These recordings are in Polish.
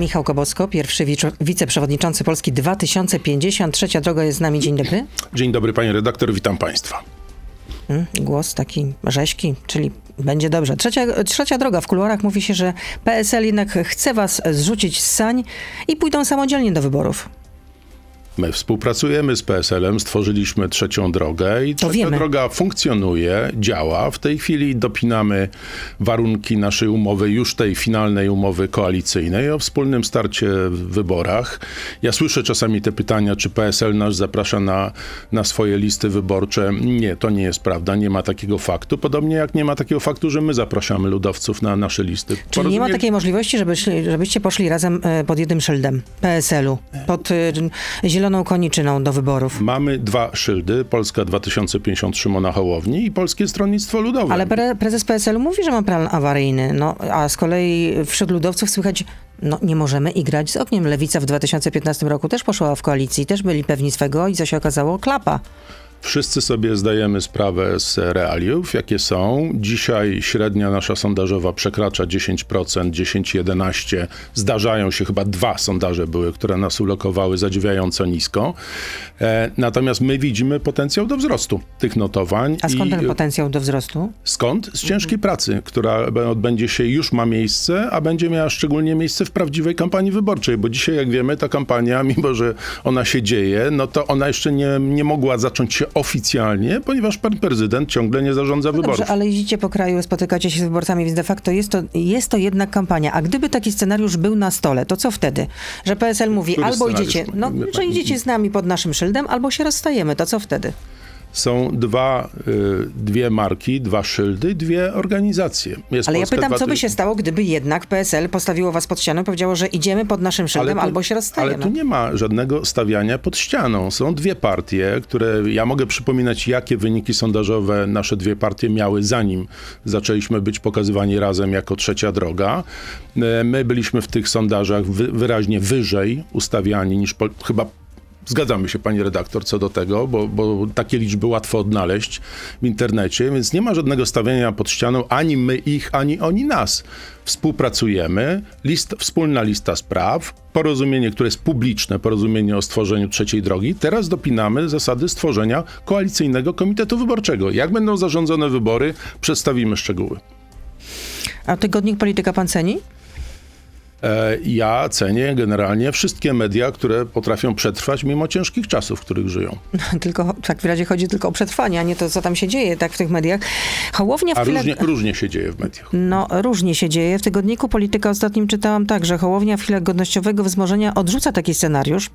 Michał Kobosko, pierwszy wice- wiceprzewodniczący Polski 2050. Trzecia droga jest z nami. Dzień dobry. Dzień dobry, panie redaktor, witam państwa. Mm, Głos taki rzeźki, czyli będzie dobrze. Trzecia, trzecia droga. W kuluarach mówi się, że PSL jednak chce was zrzucić z sań i pójdą samodzielnie do wyborów. My współpracujemy z PSL-em, stworzyliśmy trzecią drogę i trzecia wiemy. droga funkcjonuje, działa. W tej chwili dopinamy warunki naszej umowy, już tej finalnej umowy koalicyjnej o wspólnym starcie w wyborach. Ja słyszę czasami te pytania, czy PSL nas zaprasza na, na swoje listy wyborcze. Nie, to nie jest prawda, nie ma takiego faktu. Podobnie jak nie ma takiego faktu, że my zapraszamy ludowców na nasze listy. Czyli nie ma takiej możliwości, żeby, żebyście poszli razem e, pod jednym szyldem PSL-u, pod e, zieloną koniczyną do wyborów. Mamy dwa szyldy, Polska 2050 Szymona Hołowni i Polskie Stronnictwo Ludowe. Ale pre, prezes PSL-u mówi, że ma plan awaryjny, no, a z kolei wśród ludowców słychać, no nie możemy igrać z ogniem. Lewica w 2015 roku też poszła w koalicji, też byli pewni swego i co się okazało? Klapa. Wszyscy sobie zdajemy sprawę z realiów, jakie są. Dzisiaj średnia nasza sondażowa przekracza 10%, 10-11%. Zdarzają się chyba dwa sondaże były, które nas ulokowały zadziwiająco nisko. E, natomiast my widzimy potencjał do wzrostu tych notowań. A skąd i ten potencjał do wzrostu? Skąd? Z ciężkiej pracy, która odbędzie się, już ma miejsce, a będzie miała szczególnie miejsce w prawdziwej kampanii wyborczej, bo dzisiaj, jak wiemy, ta kampania, mimo że ona się dzieje, no to ona jeszcze nie, nie mogła zacząć się oficjalnie, ponieważ pan prezydent ciągle nie zarządza wyborów. Dobrze, ale jeździcie po kraju, spotykacie się z wyborcami, więc de facto jest to, jest to jednak kampania. A gdyby taki scenariusz był na stole, to co wtedy? Że PSL mówi, Który albo idziecie, no, że idziecie z nami pod naszym szyldem, albo się rozstajemy, to co wtedy? Są dwa, y, dwie marki, dwa szyldy, dwie organizacje. Jest Ale ja Polska pytam, co by 2000 się stało, gdyby jednak PSL postawiło was pod ścianą i powiedziało, że idziemy pod naszym szyldem, tu- albo się rozstajemy. Ale tu nie ma żadnego stawiania pod ścianą. Są dwie partie, które ja mogę przypominać, jakie wyniki sondażowe nasze dwie partie miały, zanim zaczęliśmy być pokazywani razem jako trzecia droga. E, My byliśmy w tych sondażach wy, wyraźnie wyżej ustawiani niż po, chyba. Zgadzamy się, pani redaktor, co do tego, bo, bo takie liczby łatwo odnaleźć w internecie, więc nie ma żadnego stawiania pod ścianą, ani my ich, ani oni nas. Współpracujemy, list, wspólna lista spraw, porozumienie, które jest publiczne, porozumienie o stworzeniu trzeciej drogi. Teraz dopinamy zasady stworzenia koalicyjnego komitetu wyborczego. Jak będą zarządzone wybory, przedstawimy szczegóły. A tygodnik Polityka pan ceni? E, Ja cenię generalnie wszystkie media, które potrafią przetrwać mimo ciężkich czasów, w których żyją. tylko, tak w razie chodzi tylko o przetrwanie, a nie to, co tam się dzieje tak w tych mediach. Hołownia w A chwilę... różnie, różnie się dzieje w mediach. No, różnie się dzieje. W tygodniku Polityka ostatnim czytałam tak, że Hołownia w chwilach godnościowego wzmożenia odrzuca taki scenariusz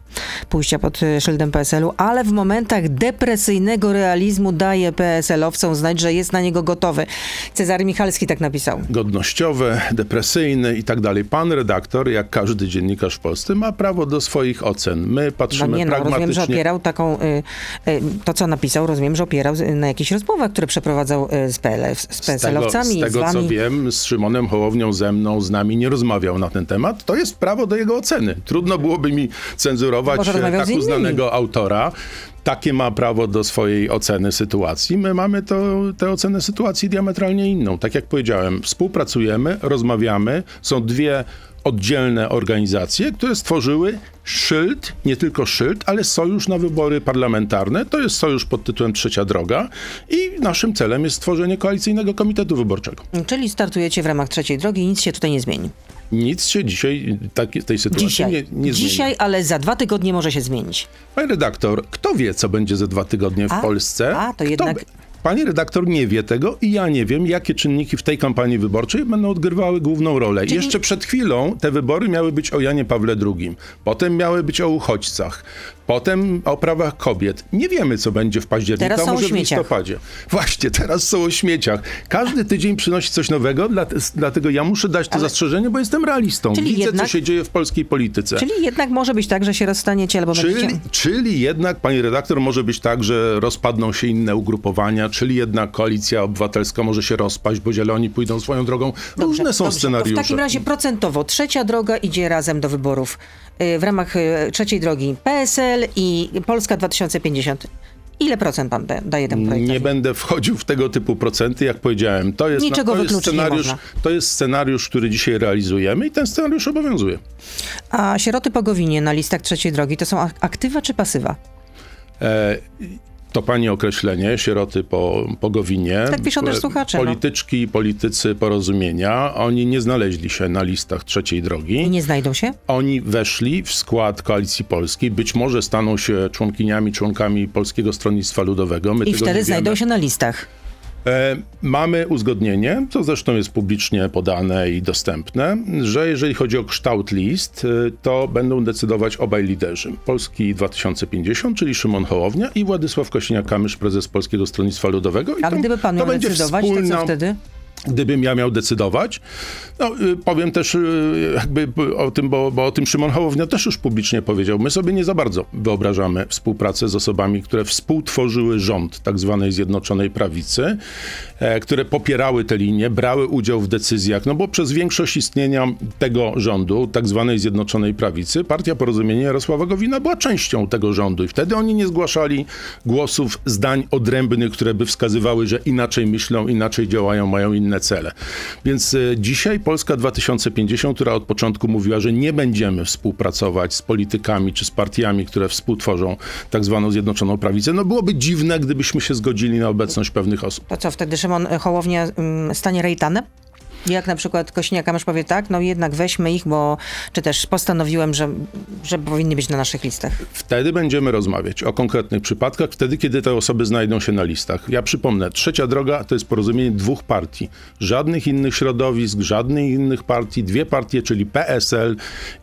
pójścia pod y, szyldem PSL-u, ale w momentach depresyjnego realizmu daje PSL-owcom znać, że jest na niego gotowy. Cezary Michalski tak napisał. godnościowe, depresyjne i tak dalej. Pan redaktor, jak każdy dziennikarz w Polsce, ma prawo do swoich ocen. My No patrzymy nie no, rozumiem, że pragmatycznie. opierał taką, y, y, to co napisał, rozumiem, że opierał na jakichś rozmowach, które przeprowadzał y, z, PL, z z tego, PSL-owcami, z tego z co wiem, z Szymonem Hołownią, ze mną, z nami nie rozmawiał na ten temat. To jest prawo do jego oceny. Trudno byłoby mi cenzurować e, tak uznanego autora. Takie ma prawo do swojej oceny sytuacji. My mamy to, tę ocenę sytuacji diametralnie inną. Tak jak powiedziałem, współpracujemy, rozmawiamy. Są dwie oddzielne organizacje, które stworzyły szyld, nie tylko szyld, ale sojusz na wybory parlamentarne. To jest sojusz pod tytułem Trzecia Droga i naszym celem jest stworzenie koalicyjnego komitetu wyborczego. Czyli startujecie w ramach trzeciej drogi i nic się tutaj nie zmieni. Nic się dzisiaj taki, tej sytuacji Dzisiaj, nie, nie dzisiaj, zmieni. ale za dwa tygodnie może się zmienić. Panie redaktor, kto wie, co będzie za dwa tygodnie w A, Polsce? a, to Kto jednak- be- Pani redaktor nie wie tego i ja nie wiem, jakie czynniki w tej kampanii wyborczej będą odgrywały główną rolę. Czyli- Jeszcze przed chwilą te wybory miały być o Janie Pawle II, potem miały być o uchodźcach, potem o prawach kobiet. Nie wiemy, co będzie w październiku, Teraz a może w listopadzie. Właśnie, teraz są o śmieciach. Każdy tydzień przynosi coś nowego, dla- dlatego ja muszę dać to Ale- zastrzeżenie, bo jestem realistą. Czyli Widzę, jednak- co się dzieje w polskiej polityce. Czyli jednak może być tak, że się rozstaniecie albo Czyli, będziecie... czyli jednak, pani redaktor, może być tak, że rozpadną się inne ugrupowania, czyli jednak koalicja obywatelska może się rozpaść, bo zieloni pójdą swoją drogą. Dobrze, Różne są dobrze. scenariusze. To w takim razie procentowo trzecia droga idzie razem do wyborów w ramach y, trzeciej drogi PSL i Polska 2050. Ile procent pan da, daje temu projektowi? Nie będę wchodził w tego typu procenty, jak powiedziałem. To jest, Niczego to jest scenariusz, to jest scenariusz, który dzisiaj realizujemy i ten scenariusz obowiązuje. A sieroty po Gowinie na listach trzeciej drogi to są ak- aktywa czy pasywa? E, to pani określenie, sieroty po, po Gowinie. Tak piszą też słuchacze, no. Polityczki i politycy porozumienia, oni nie znaleźli się na listach trzeciej I drogi. nie znajdą się? Oni weszli w skład Koalicji Polskiej, być może staną się członkiniami, członkami Polskiego Stronnictwa Ludowego. My I wtedy znajdą się na listach. E, Mamy uzgodnienie, co zresztą jest publicznie podane i dostępne, że jeżeli chodzi o kształt list, e, to będą decydować obaj liderzy. Polski 2050, czyli Szymon Hołownia i Władysław Kośniak-Kamysz, prezes Polskiego Stronnictwa Ludowego. I A to- gdyby pan to miał decydować, to wspólna- co wtedy? Gdybym ja miał decydować, no, y, powiem też y, jakby o tym, bo, bo o tym Szymon Hołownia też już publicznie powiedział. My sobie nie za bardzo wyobrażamy współpracę z osobami, które współtworzyły rząd tak zwanej Zjednoczonej Prawicy, e, które popierały te linie, brały udział w decyzjach, no bo przez większość istnienia tego rządu, tak zwanej Zjednoczonej Prawicy, Partia Porozumienia Jarosława Gowina była częścią tego rządu i wtedy oni nie zgłaszali głosów, zdań odrębnych, które by wskazywały, że inaczej myślą, inaczej działają, mają inne cele. Więc e, dzisiaj Polska 2050, która od początku mówiła, że nie będziemy współpracować z politykami czy z partiami, które współtworzą tak zwaną Zjednoczoną Prawicę, no byłoby dziwne, gdybyśmy się zgodzili na obecność pewnych osób. To co, wtedy Szymon Hołownia ym, stanie rejtanem? Jak na przykład Kośniak-Kamysz powie tak, no jednak weźmy ich, bo czy też postanowiłem, że, że powinny być na naszych listach. Wtedy będziemy rozmawiać o konkretnych przypadkach, wtedy, kiedy te osoby znajdą się na listach. Ja przypomnę, trzecia droga to jest porozumienie dwóch partii. Żadnych innych środowisk, żadnych innych partii. Dwie partie, czyli PSL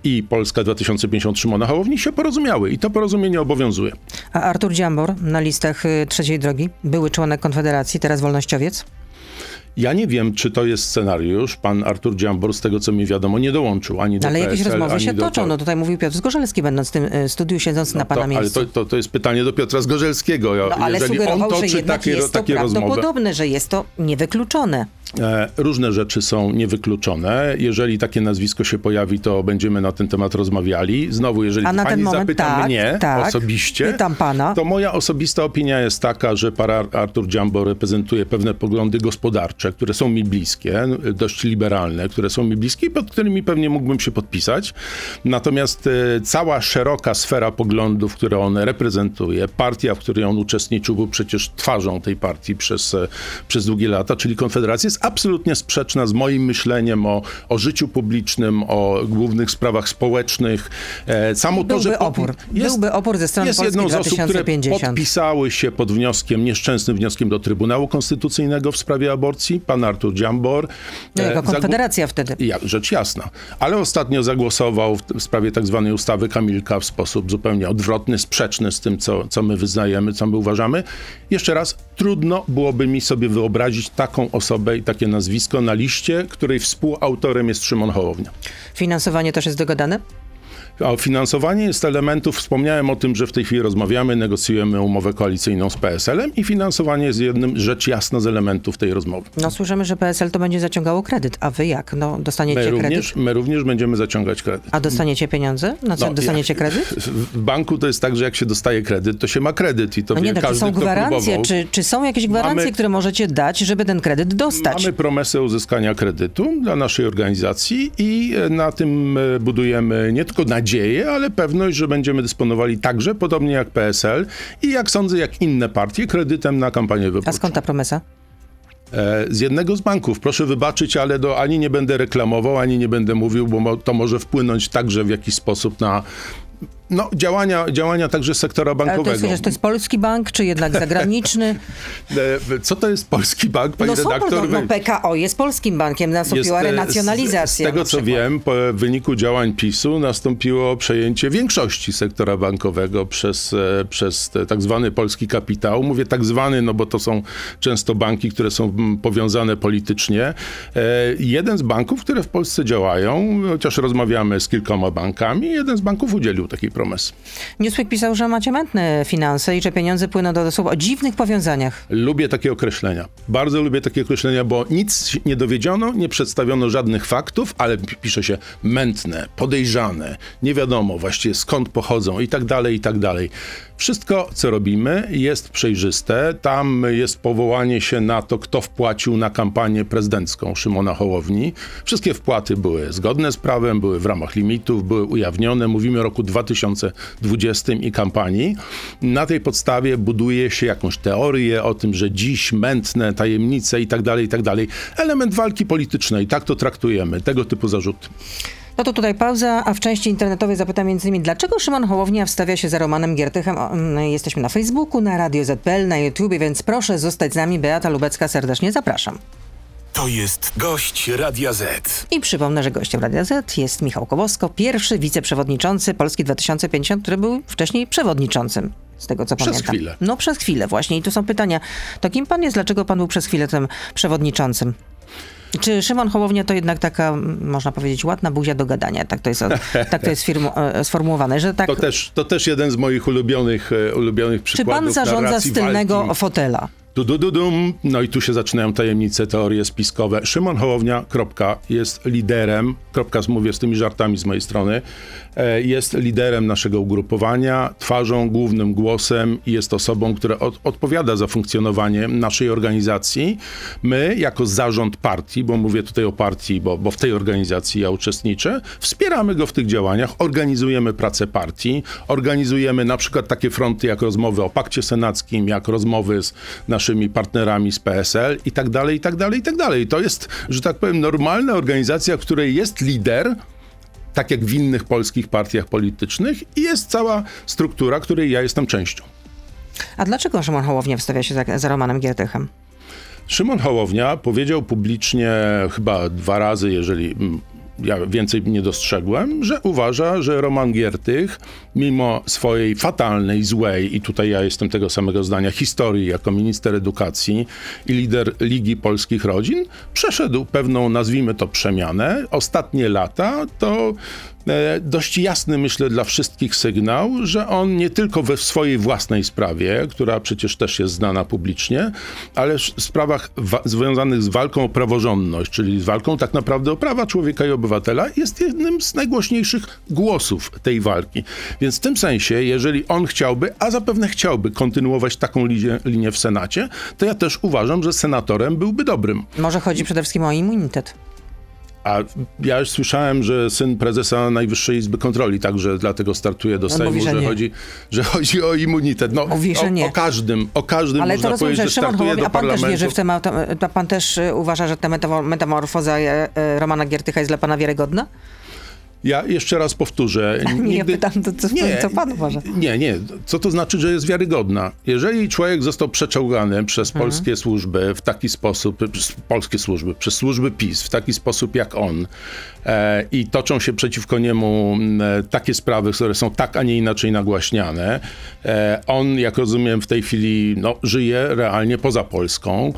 i Polska 2050 Szymona Hołowni się porozumiały i to porozumienie obowiązuje. A Artur Dziambor na listach y, trzeciej drogi, były członek Konfederacji, teraz wolnościowiec? Ja nie wiem, czy to jest scenariusz. Pan Artur Dziambor, z tego co mi wiadomo, nie dołączył ani do Ale jakieś PSL, rozmowy ani się do toczą. No tutaj mówił Piotr Zgorzelski, będąc w tym y, studiu, siedząc na pana to, ale miejscu. to, to, to jest pytanie do Piotra Zgorzelskiego. no ale Jeżeli on sugerował, że toczy jednak takie, jest to takie rozmowy. prawdopodobne, że jest to niewykluczone. E, Różne rzeczy są niewykluczone. Jeżeli takie nazwisko się pojawi, to będziemy na ten temat rozmawiali. Znowu, jeżeli A na pani ten moment zapyta tak, mnie tak. osobiście, Pytam pana. to moja osobista opinia jest taka, że pan Ar- Artur Dziambo reprezentuje pewne poglądy gospodarcze, które są mi bliskie, dość liberalne, które są mi bliskie i pod którymi pewnie mógłbym się podpisać. Natomiast e, cała szeroka sfera poglądów, które on reprezentuje, partia, w której on uczestniczył, był przecież twarzą tej partii przez, e, przez długie lata, czyli Konfederacja, jest absolutnie sprzeczna z moim myśleniem o, o życiu publicznym, o głównych sprawach społecznych. E, Samo to, Byłby że opór. Byłby opór ze strony jest Polski jedną z osób, które 2050. podpisały się pod wnioskiem, nieszczęsnym wnioskiem do Trybunału Konstytucyjnego w sprawie aborcji, pan Artur Dziambor. No, e, jako zagł- Konfederacja wtedy. ja, rzecz jasna. Ale ostatnio zagłosował w, w sprawie tak zwanej ustawy Kamilka w sposób zupełnie odwrotny, sprzeczny z tym, co, co my wyznajemy, co my uważamy. Jeszcze raz, trudno byłoby mi sobie wyobrazić taką osobę i takie nazwisko na liście, której współautorem jest Szymon Hołownia. Finansowanie też jest dogadane? A finansowanie jest elementów, wspomniałem o tym, że w tej chwili rozmawiamy, negocjujemy umowę koalicyjną z PSL-em i finansowanie jest jednym, rzecz jasna, z elementów tej rozmowy. No słyszymy, że PSL to będzie zaciągało kredyt. A wy jak? No dostaniecie My kredyt? również, my również będziemy zaciągać kredyt. A dostaniecie pieniądze? Na co No, dostaniecie jak- kredyt? W banku to jest tak, że jak się dostaje kredyt, to się ma kredyt i to No wie nie, no, czy każdy, są gwarancje? próbował. Czy, czy są jakieś gwarancje, Mamy- które możecie dać, żeby ten kredyt dostać? Mamy promesę uzyskania kredytu dla naszej organizacji i e, na tym e, budujemy nie tylko nadzieję, ale pewność, że będziemy dysponowali także, podobnie jak PSL i jak sądzę, jak inne partie, kredytem na kampanię A wyborczą. skąd ta promesa? E, Z jednego z banków. Proszę wybaczyć, ale do, ani nie będę reklamował, ani nie będę mówił, bo to może wpłynąć także w jakiś sposób na no, działania, działania także sektora Ale to bankowego. jest, to jest polski bank, czy jednak zagraniczny? E, Co to jest polski bank, pani No, są, redaktor? no, no PKO jest polskim bankiem, nastąpiła e, renacjonalizacja. Z, z tego co wiem, po wyniku działań PiSu nastąpiło przejęcie większości sektora bankowego przez, e, przez tak zwany polski kapitał. Mówię tak zwany, no bo to są często banki, które są powiązane politycznie. E, Jeden z banków, które w Polsce działają, chociaż rozmawiamy z kilkoma bankami, jeden z banków udzielił takiej promesy. Kompromis. Newsweek pisał, że macie mętne finanse i że pieniądze płyną do osób o dziwnych powiązaniach. Lubię takie określenia. Bardzo lubię takie określenia, bo nic nie dowiedziono, nie przedstawiono żadnych faktów, ale pisze się mętne, podejrzane, nie wiadomo właściwie skąd pochodzą i tak dalej, i tak dalej. Wszystko, co robimy, jest przejrzyste. Tam jest powołanie się na to, kto wpłacił na kampanię prezydencką Szymona Hołowni. Wszystkie wpłaty były zgodne z prawem, były w ramach limitów, były ujawnione. Mówimy o roku 2020 i kampanii. Na tej podstawie buduje się jakąś teorię o tym, że dziś mętne tajemnice i tak dalej, i tak dalej. Element walki politycznej, tak to traktujemy, tego typu zarzuty. No to tutaj pauza, a w części internetowej zapytam m.in. dlaczego Szymon Hołownia wstawia się za Romanem Giertychem. Mm, jesteśmy na Facebooku, na Radio ZPL, na YouTubie, więc proszę zostać z nami. Beata Lubecka, serdecznie zapraszam. To jest gość Radia Z. I przypomnę, że gościem Radia Z jest Michał Kobosko, pierwszy wiceprzewodniczący Polski 2050, który był wcześniej przewodniczącym. Z tego co przez pamiętam. Przez chwilę. No przez chwilę właśnie. I tu są pytania. To kim pan jest? Dlaczego pan był przez chwilę tym przewodniczącym? Czy Szymon Hołownia to jednak taka, można powiedzieć, ładna buzia do gadania? Tak to jest, tak to jest firmu, e, sformułowane, że tak... To też, to też jeden z moich ulubionych, e, ulubionych przykładów Czy pan zarządza z tylnego walki. fotela? Du, du, du, dum. No i tu się zaczynają tajemnice, teorie spiskowe. Szymon Hołownia, kropka, jest liderem, kropka, mówię z tymi żartami z mojej strony, e, jest liderem naszego ugrupowania, twarzą, głównym głosem i jest osobą, która od, odpowiada za funkcjonowanie naszej organizacji. My, jako zarząd partii, bo mówię tutaj o partii, bo, bo w tej organizacji ja uczestniczę, wspieramy go w tych działaniach, organizujemy pracę partii, organizujemy na przykład takie fronty jak rozmowy o pakcie senackim, jak rozmowy z naszym naszymi partnerami z PSL i tak dalej, i tak dalej, i tak dalej. To jest, że tak powiem, normalna organizacja, w której jest lider, tak jak w innych polskich partiach politycznych i jest cała struktura, której ja jestem częścią. A dlaczego Szymon Hołownia wstawia się za, za Romanem Giertychem? Szymon Hołownia powiedział publicznie chyba dwa razy, jeżeli ja więcej nie dostrzegłem, że uważa, że Roman Giertych, mimo swojej fatalnej, złej, i tutaj ja jestem tego samego zdania, historii jako minister edukacji i lider Ligi Polskich Rodzin, przeszedł pewną, nazwijmy to, przemianę. Ostatnie lata to dość jasny, myślę, dla wszystkich sygnał, że on nie tylko we swojej własnej sprawie, która przecież też jest znana publicznie, ale w sprawach związanych z walką o praworządność, czyli z walką tak naprawdę o prawa człowieka i obywatela, jest jednym z najgłośniejszych głosów tej walki. Więc w tym sensie, jeżeli on chciałby, a zapewne chciałby kontynuować taką linię, linię w Senacie, to ja też uważam, że senatorem byłby dobrym. Może chodzi przede wszystkim o immunitet. A ja już słyszałem, że syn prezesa Najwyższej Izby Kontroli także dlatego startuje do Sejmu, mówi, że, że chodzi, że chodzi o immunitet. No, mówi, że nie. O, o każdym, o każdym Ale można to rozumiem, powiedzieć, że startuje Hołownia, do a pan też wierzy w temat, to pan też uważa, że ta metamorfoza e, e, Romana Giertycha jest dla pana wiarygodna? Ja jeszcze raz powtórzę. Nigdy... Ja pytam, to co, nie, co pan uważa? Nie, nie. Co to znaczy, że jest wiarygodna? Jeżeli człowiek został przeczołgany przez mhm. polskie służby w taki sposób, przez polskie służby, przez służby PiS w taki sposób jak on e, i toczą się przeciwko niemu e, takie sprawy, które są tak, a nie inaczej nagłaśniane, e, on, jak rozumiem, w tej chwili no, żyje realnie poza Polską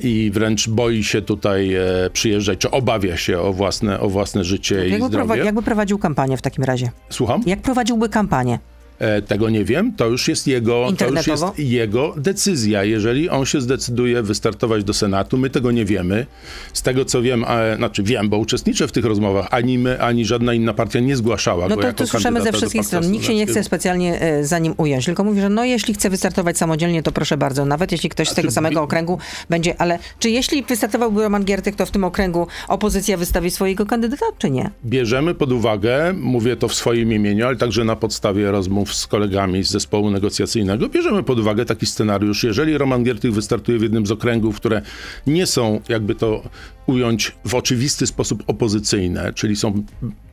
i wręcz boi się tutaj e, przyjeżdżać, czy obawia się o własne, o własne życie i zdrowie jakby prowadził kampanię w takim razie? Słucham? Jak prowadziłby kampanię? E, tego nie wiem, to już jest jego, to już jest jego decyzja. Jeżeli on się zdecyduje wystartować do Senatu, my tego nie wiemy. Z tego co wiem, a, znaczy wiem, bo uczestniczę w tych rozmowach, ani my, ani żadna inna partia nie zgłaszała no go to, to słyszymy ze wszystkich stron. Nikt się nie chce specjalnie e, za nim ująć, tylko mówi, że no jeśli chce wystartować samodzielnie, to proszę bardzo, nawet jeśli ktoś z tego samego okręgu będzie, ale czy jeśli wystartowałby Roman Giertych, to w tym okręgu opozycja wystawi swojego kandydata, czy nie? Bierzemy pod uwagę, mówię to w swoim imieniu, ale także na podstawie rozmów z kolegami z zespołu negocjacyjnego, bierzemy pod uwagę taki scenariusz. Jeżeli Roman Giertych wystartuje w jednym z okręgów, które nie są, jakby to ująć, w oczywisty sposób opozycyjne, czyli są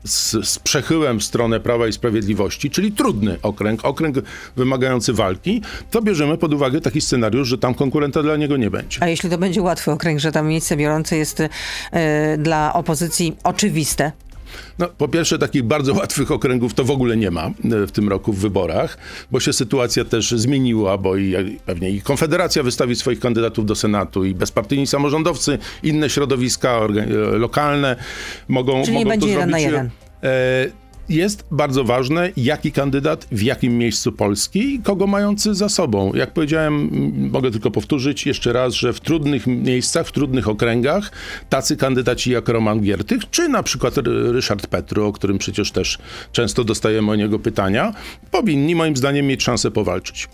z, z przechyłem w stronę Prawa i Sprawiedliwości, czyli trudny okręg, okręg wymagający walki, to bierzemy pod uwagę taki scenariusz, że tam konkurenta dla niego nie będzie. A jeśli to będzie łatwy okręg, że tam miejsce biorące jest y, dla opozycji oczywiste, no, po pierwsze, takich bardzo łatwych okręgów to w ogóle nie ma e, w tym roku w wyborach, bo się sytuacja też zmieniła, bo i pewnie i Konfederacja wystawi swoich kandydatów do Senatu, i bezpartyjni samorządowcy, inne środowiska e, lokalne mogą, Czyli mogą nie będzie to jeden zrobić. na jeden. E, jest bardzo ważne, jaki kandydat w jakim miejscu Polski i kogo mający za sobą. Jak powiedziałem, mogę tylko powtórzyć jeszcze raz, że w trudnych miejscach, w trudnych okręgach tacy kandydaci jak Roman Giertych, czy na przykład Ryszard Petru, o którym przecież też często dostajemy o niego pytania, powinni moim zdaniem mieć szansę powalczyć.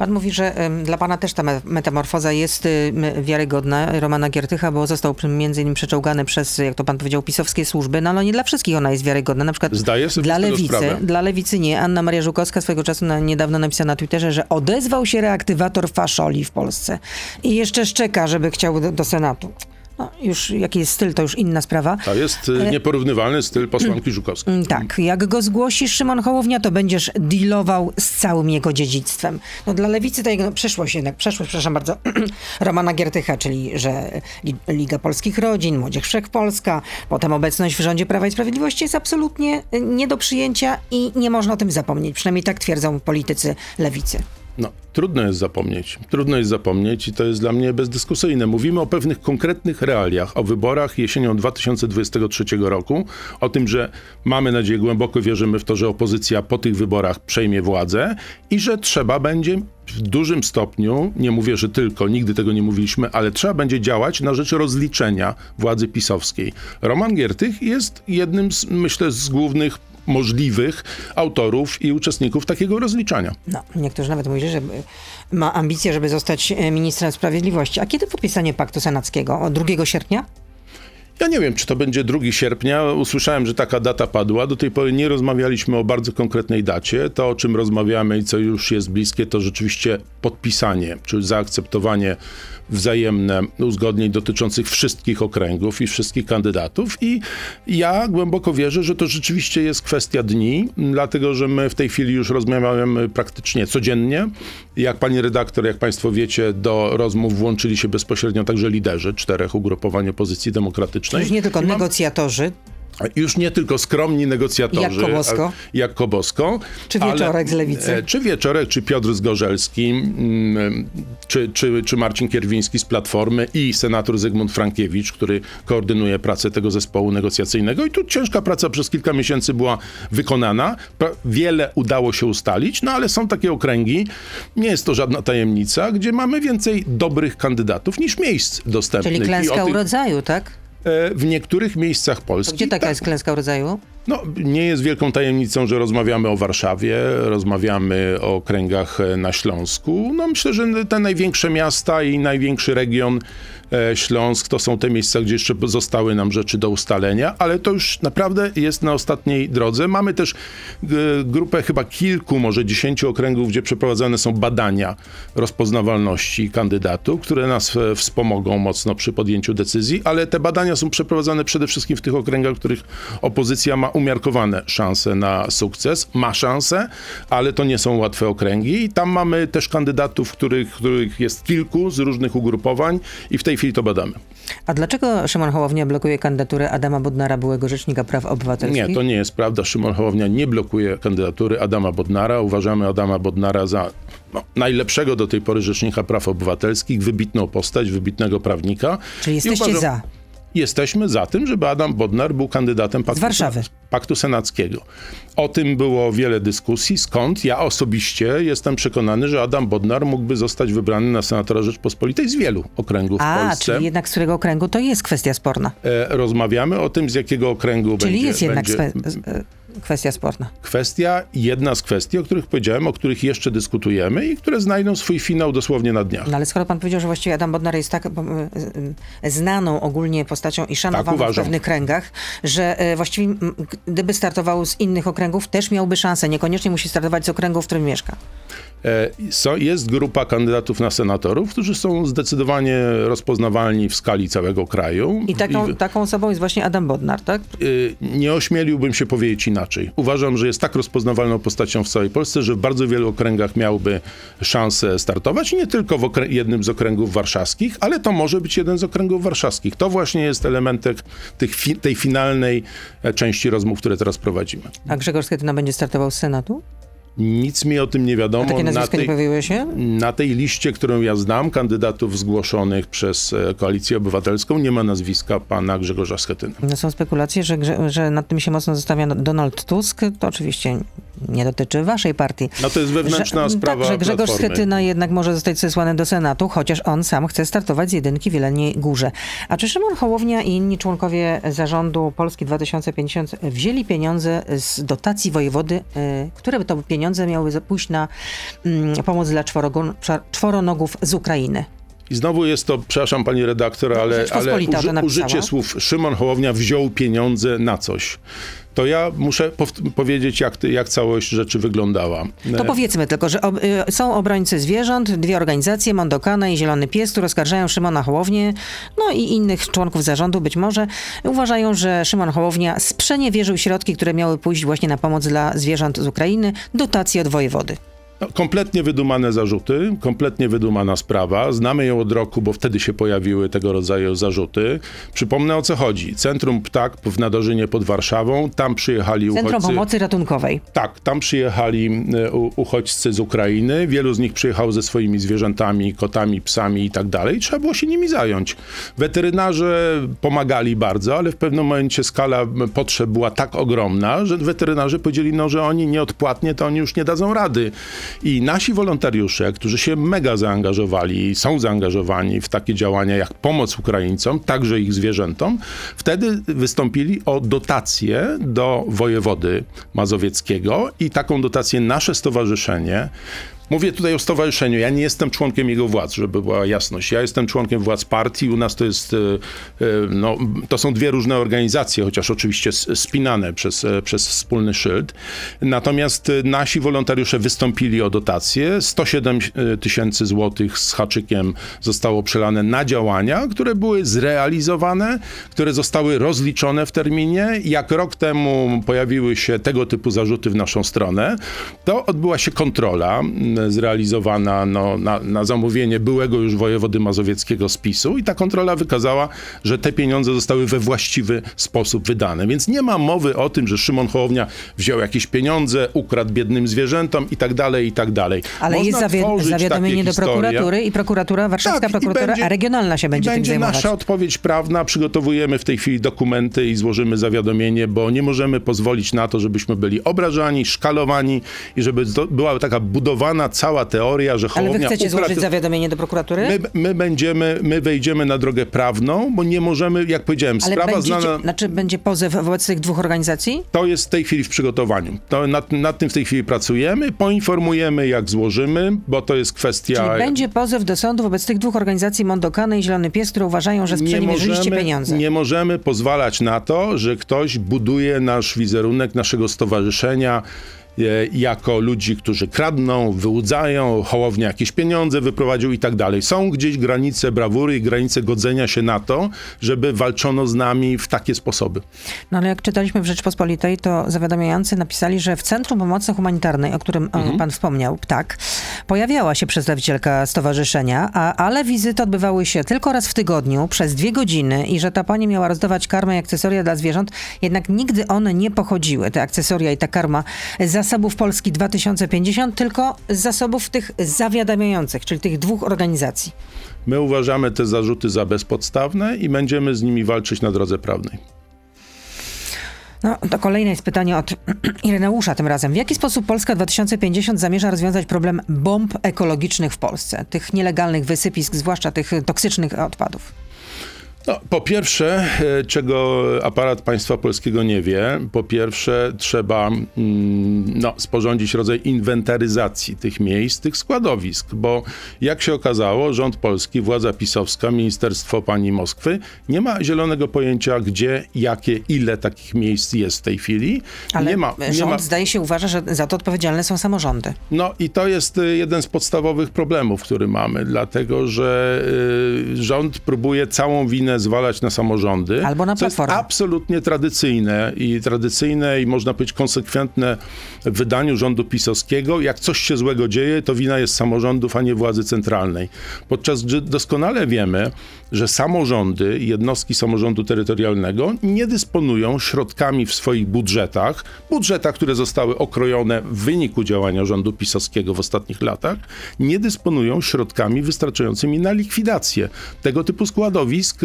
Pan mówi, że dla pana też ta me- metamorfoza jest wiarygodna Romana Giertycha, bo został między innymi przeczołgany przez, jak to pan powiedział, pisowskie służby. No ale nie dla wszystkich ona jest wiarygodna. Na przykład Zdaję sobie dla lewicy, sprawę. dla lewicy nie. Anna Maria Żukowska swego czasu na, niedawno napisała na Twitterze, że odezwał się reaktywator faszoli w Polsce i jeszcze szczeka, żeby chciał do, do Senatu. No, już jaki jest styl, to już inna sprawa. To jest y, nieporównywalny styl posłanki Żukowskiej. Mm, Tak, jak go zgłosisz Szymon Hołownia, to będziesz dealował z całym jego dziedzictwem. No dla lewicy to jego przyszłość jednak, przeszłość, przepraszam bardzo, Romana Giertycha, czyli że Li- Liga Polskich Rodzin, Młodzież Wszechpolska, potem obecność w rządzie Prawa i Sprawiedliwości jest absolutnie y, nie do przyjęcia i nie można o tym zapomnieć. Przynajmniej tak twierdzą politycy lewicy. No, trudno jest zapomnieć. Trudno jest zapomnieć i to jest dla mnie bezdyskusyjne. Mówimy o pewnych konkretnych realiach, o wyborach jesienią 2023 roku, o tym, że mamy nadzieję, głęboko wierzymy w to, że opozycja po tych wyborach przejmie władzę i że trzeba będzie w dużym stopniu, nie mówię, że tylko, nigdy tego nie mówiliśmy, ale trzeba będzie działać na rzecz rozliczenia władzy pisowskiej. Roman Giertych jest jednym, z, myślę, z głównych możliwych autorów i uczestników takiego rozliczania. No, niektórzy nawet mówili, że ma ambicje, żeby zostać y, ministrem sprawiedliwości. A kiedy podpisanie paktu senackiego? O 2 sierpnia? Ja nie wiem, czy to będzie 2 sierpnia. Usłyszałem, że taka data padła. Do tej pory nie rozmawialiśmy o bardzo konkretnej dacie. To, o czym rozmawiamy i co już jest bliskie, to rzeczywiście podpisanie, czyli zaakceptowanie wzajemne uzgodnień dotyczących wszystkich okręgów i wszystkich kandydatów. I ja głęboko wierzę, że to rzeczywiście jest kwestia dni, dlatego że my w tej chwili już rozmawiamy praktycznie codziennie. Jak pani redaktor, jak państwo wiecie, do rozmów włączyli się bezpośrednio także liderzy czterech ugrupowań opozycji demokratycznej. Już nie tylko mam- negocjatorzy, już nie tylko skromni negocjatorzy. Jak Kobosko. a- Jak Kobosko. Czy Wieczorek z Lewicy. e, Czy Wieczorek, czy Piotr Zgorzelski, mm, czy, czy, czy Marcin Kierwiński z Platformy i senator Zygmunt Frankiewicz, który koordynuje pracę tego zespołu negocjacyjnego. I tu ciężka praca przez kilka miesięcy była wykonana. Wiele udało się ustalić, no ale są takie okręgi, nie jest to żadna tajemnica, gdzie mamy więcej dobrych kandydatów niż miejsc dostępnych. czyli klęska tych- urodzaju, tak? E, W niektórych miejscach Polski. To gdzie taka tak, jest klęska urodzaju? No, nie jest wielką tajemnicą, że rozmawiamy o Warszawie, rozmawiamy o okręgach e, na Śląsku. No, myślę, że te największe miasta i największy region e, Śląsk to są te miejsca, gdzie jeszcze zostały nam rzeczy do ustalenia, ale to już naprawdę jest na ostatniej drodze. Mamy też e, grupę chyba kilku, może dziesięciu okręgów, gdzie przeprowadzane są badania rozpoznawalności kandydatów, które nas wspomogą mocno przy podjęciu decyzji, ale te badania są przeprowadzane przede wszystkim w tych okręgach, w których opozycja ma umiarkowane szanse na sukces, ma szanse, ale to nie są łatwe okręgi i tam mamy też kandydatów, których, których jest kilku z różnych ugrupowań i w tej chwili to badamy. A dlaczego Szymon Hołownia blokuje kandydaturę Adama Bodnara, byłego rzecznika praw obywatelskich? Nie, to nie jest prawda. Szymon Hołownia nie blokuje kandydatury Adama Bodnara. Uważamy Adama Bodnara za no, najlepszego do tej pory rzecznika praw obywatelskich, wybitną postać, wybitnego prawnika. Czyli jesteście uważam- za. Jesteśmy za tym, żeby Adam Bodnar był kandydatem paktu, Warszawy. paktu senackiego. O tym było wiele dyskusji. Skąd? Ja osobiście jestem przekonany, że Adam Bodnar mógłby zostać wybrany na senatora Rzeczpospolitej z wielu okręgów w A, Polsce. czyli jednak z którego okręgu to jest kwestia sporna. E, Rozmawiamy o tym, z jakiego okręgu Czyli będzie. jest jednak będzie swe- e, kwestia sporna. kwestia, jedna z kwestii, o których powiedziałem, o których jeszcze dyskutujemy i które znajdą swój finał dosłownie na dniach. No ale skoro pan powiedział, że właściwie Adam Bodnar jest tak e, e, znaną ogólnie postacią i szanowaną w uważam. pewnych kręgach, że e, właściwie gdyby startował z innych okręgów, też miałby szansę. Niekoniecznie musi startować z okręgu, w którym mieszka. E, są, jest grupa kandydatów na senatorów, którzy są zdecydowanie rozpoznawalni w skali całego kraju. I taką, I, taką osobą jest właśnie Adam Bodnar, tak? y, nie ośmieliłbym się powiedzieć inaczej. Uważam, że jest tak rozpoznawalną postacią w całej Polsce, że w bardzo wielu okręgach miałby szansę startować. I nie tylko w jednym z okręgów warszawskich, ale to może być jeden z okręgów warszawskich. To właśnie jest elementem tych fi- tej finalnej e, części rozmów, które teraz prowadzimy. A Grzegorz Schetyna będzie startował z Senatu? Nic mi o tym nie wiadomo. A takie na, nazwiska nie tej, pojawiły się? na tej liście, którą ja znam, kandydatów zgłoszonych przez e, Koalicję Obywatelską, nie ma nazwiska pana Grzegorza Schetyny. No są spekulacje, że, że nad tym się mocno zastanawia Donald Tusk. To oczywiście nie dotyczy waszej partii. No to jest wewnętrzna że, sprawa Tak, że Grzegorz. Schetyna jednak może zostać zesłany do Senatu, chociaż on sam chce startować z jedynki w Jeleniej Górze. A czy Szymon Hołownia i inni członkowie zarządu Polski 2050 wzięli pieniądze z dotacji wojewody, y, które to pieniądze miały pójść na mm, pomoc dla czworonogów z Ukrainy? I znowu jest to, przepraszam pani redaktor, ale, ale uży, użycie słów Szymon Hołownia wziął pieniądze na coś. To ja muszę pow- powiedzieć, jak, ty- jak całość rzeczy wyglądała. To powiedzmy tylko, że ob, y, są obrońcy zwierząt, dwie organizacje, Mondokana i Zielony Pies, które oskarżają Szymona Hołownię, no i innych członków zarządu być może. Uważają, że Szymon Hołownia sprzeniewierzył środki, które miały pójść właśnie na pomoc dla zwierząt z Ukrainy, dotacje od wojewody. No, kompletnie wydumane zarzuty, kompletnie wydumana sprawa. Znamy ją od roku, bo wtedy się pojawiły tego rodzaju zarzuty. Przypomnę o co chodzi. Centrum Ptak w Nadorzynie pod Warszawą, tam przyjechali Centrum uchodźcy. Pomocy Ratunkowej. Tak, tam przyjechali e, u- uchodźcy z Ukrainy. Wielu z nich przyjechało ze swoimi zwierzętami, kotami, psami i tak dalej. Trzeba było się nimi zająć. Weterynarze pomagali bardzo, ale w pewnym momencie skala potrzeb była tak ogromna, że weterynarze powiedzieli, no, że oni nieodpłatnie to oni już nie dadzą rady. I nasi wolontariusze, którzy się mega zaangażowali są zaangażowani w takie działania jak pomoc Ukraińcom, także ich zwierzętom, wtedy wystąpili o dotację do wojewody mazowieckiego i taką dotację nasze stowarzyszenie Mówię tutaj o stowarzyszeniu. Ja nie jestem członkiem jego władz, żeby była jasność. Ja jestem członkiem władz partii. U nas to jest, e, e, no, to są dwie różne organizacje, chociaż oczywiście spinane przez, e, przez wspólny szyld. Natomiast nasi wolontariusze wystąpili o dotację. 107 tysięcy złotych z haczykiem zostało przelane na działania, które były zrealizowane, które zostały rozliczone w terminie. Jak rok temu pojawiły się tego typu zarzuty w naszą stronę, to odbyła się kontrola zrealizowana no, na, na zamówienie byłego już wojewody mazowieckiego spisu i ta kontrola wykazała, że te pieniądze zostały we właściwy sposób wydane. Więc nie ma mowy o tym, że Szymon Hołownia wziął jakieś pieniądze, ukradł biednym zwierzętom i tak dalej, i tak dalej. Ale Można jest zawi- zawiadomienie do prokuratury i prokuratura, warszawska Tak, prokuratura będzie- regionalna się będzie, I tym będzie zajmować. nasza odpowiedź prawna. Przygotowujemy w tej chwili dokumenty i złożymy zawiadomienie, bo nie możemy pozwolić na to, żebyśmy byli obrażani, szkalowani i żeby była taka budowana cała teoria, że Ale wy Hołownia chcecie ukradł... złożyć zawiadomienie do prokuratury? My, my będziemy, my wejdziemy na drogę prawną, bo nie możemy, jak powiedziałem, Ale sprawa będziecie, znana... znaczy będzie pozew wobec tych dwóch organizacji? To jest w tej chwili w przygotowaniu. To nad, nad tym w tej chwili pracujemy. Poinformujemy, jak złożymy, bo to jest kwestia... Czyli będzie pozew do sądu wobec tych dwóch organizacji Mondokany i Zielony Pies, które uważają, że sprzeniewierzyliście pieniądze. nie możemy pozwalać na to, że ktoś buduje nasz wizerunek, naszego stowarzyszenia jako ludzi, którzy kradną, wyłudzają, Hołownia jakieś pieniądze wyprowadził i tak dalej. Są gdzieś granice brawury i granice godzenia się na to, żeby walczono z nami w takie sposoby. No ale jak czytaliśmy w Rzeczpospolitej, to zawiadamiający napisali, że w Centrum Pomocy Humanitarnej, o którym e, Mhm. pan wspomniał, PTAK, pojawiała się przedstawicielka stowarzyszenia, a, ale wizyty odbywały się tylko raz w tygodniu, przez dwie godziny i że ta pani miała rozdawać karmę i akcesoria dla zwierząt, jednak nigdy one nie pochodziły, te akcesoria i ta karma, z zasobów Polski 2050, tylko z zasobów tych zawiadamiających, czyli tych dwóch organizacji. My uważamy te zarzuty za bezpodstawne i będziemy z nimi walczyć na drodze prawnej. No, to kolejne jest pytanie od Ireneusza tym razem. W jaki sposób Polska 2050 zamierza rozwiązać problem bomb ekologicznych w Polsce? Tych nielegalnych wysypisk, zwłaszcza tych toksycznych odpadów. No, po pierwsze, e, czego aparat państwa polskiego nie wie, po pierwsze trzeba mm, no, sporządzić rodzaj inwentaryzacji tych miejsc, tych składowisk, bo jak się okazało, rząd polski, władza pisowska, ministerstwo pani Moskwy nie ma zielonego pojęcia, gdzie, jakie, ile takich miejsc jest w tej chwili. Ale nie ma, nie rząd ma, zdaje się uważa, że za to odpowiedzialne są samorządy. no i to jest y, jeden z podstawowych problemów, który mamy, dlatego że y, rząd próbuje całą winę winę zwalać na samorządy. Albo na co jest Platformę. absolutnie tradycyjne i tradycyjne i można powiedzieć konsekwentne w wydaniu rządu pisowskiego. Jak coś się złego dzieje, to wina jest samorządów, a nie władzy centralnej. Podczas gdy doskonale wiemy, że samorządy, jednostki samorządu terytorialnego nie dysponują środkami w swoich budżetach, budżetach, które zostały okrojone w wyniku działania rządu pisowskiego w ostatnich latach, nie dysponują środkami wystarczającymi na likwidację tego typu składowisk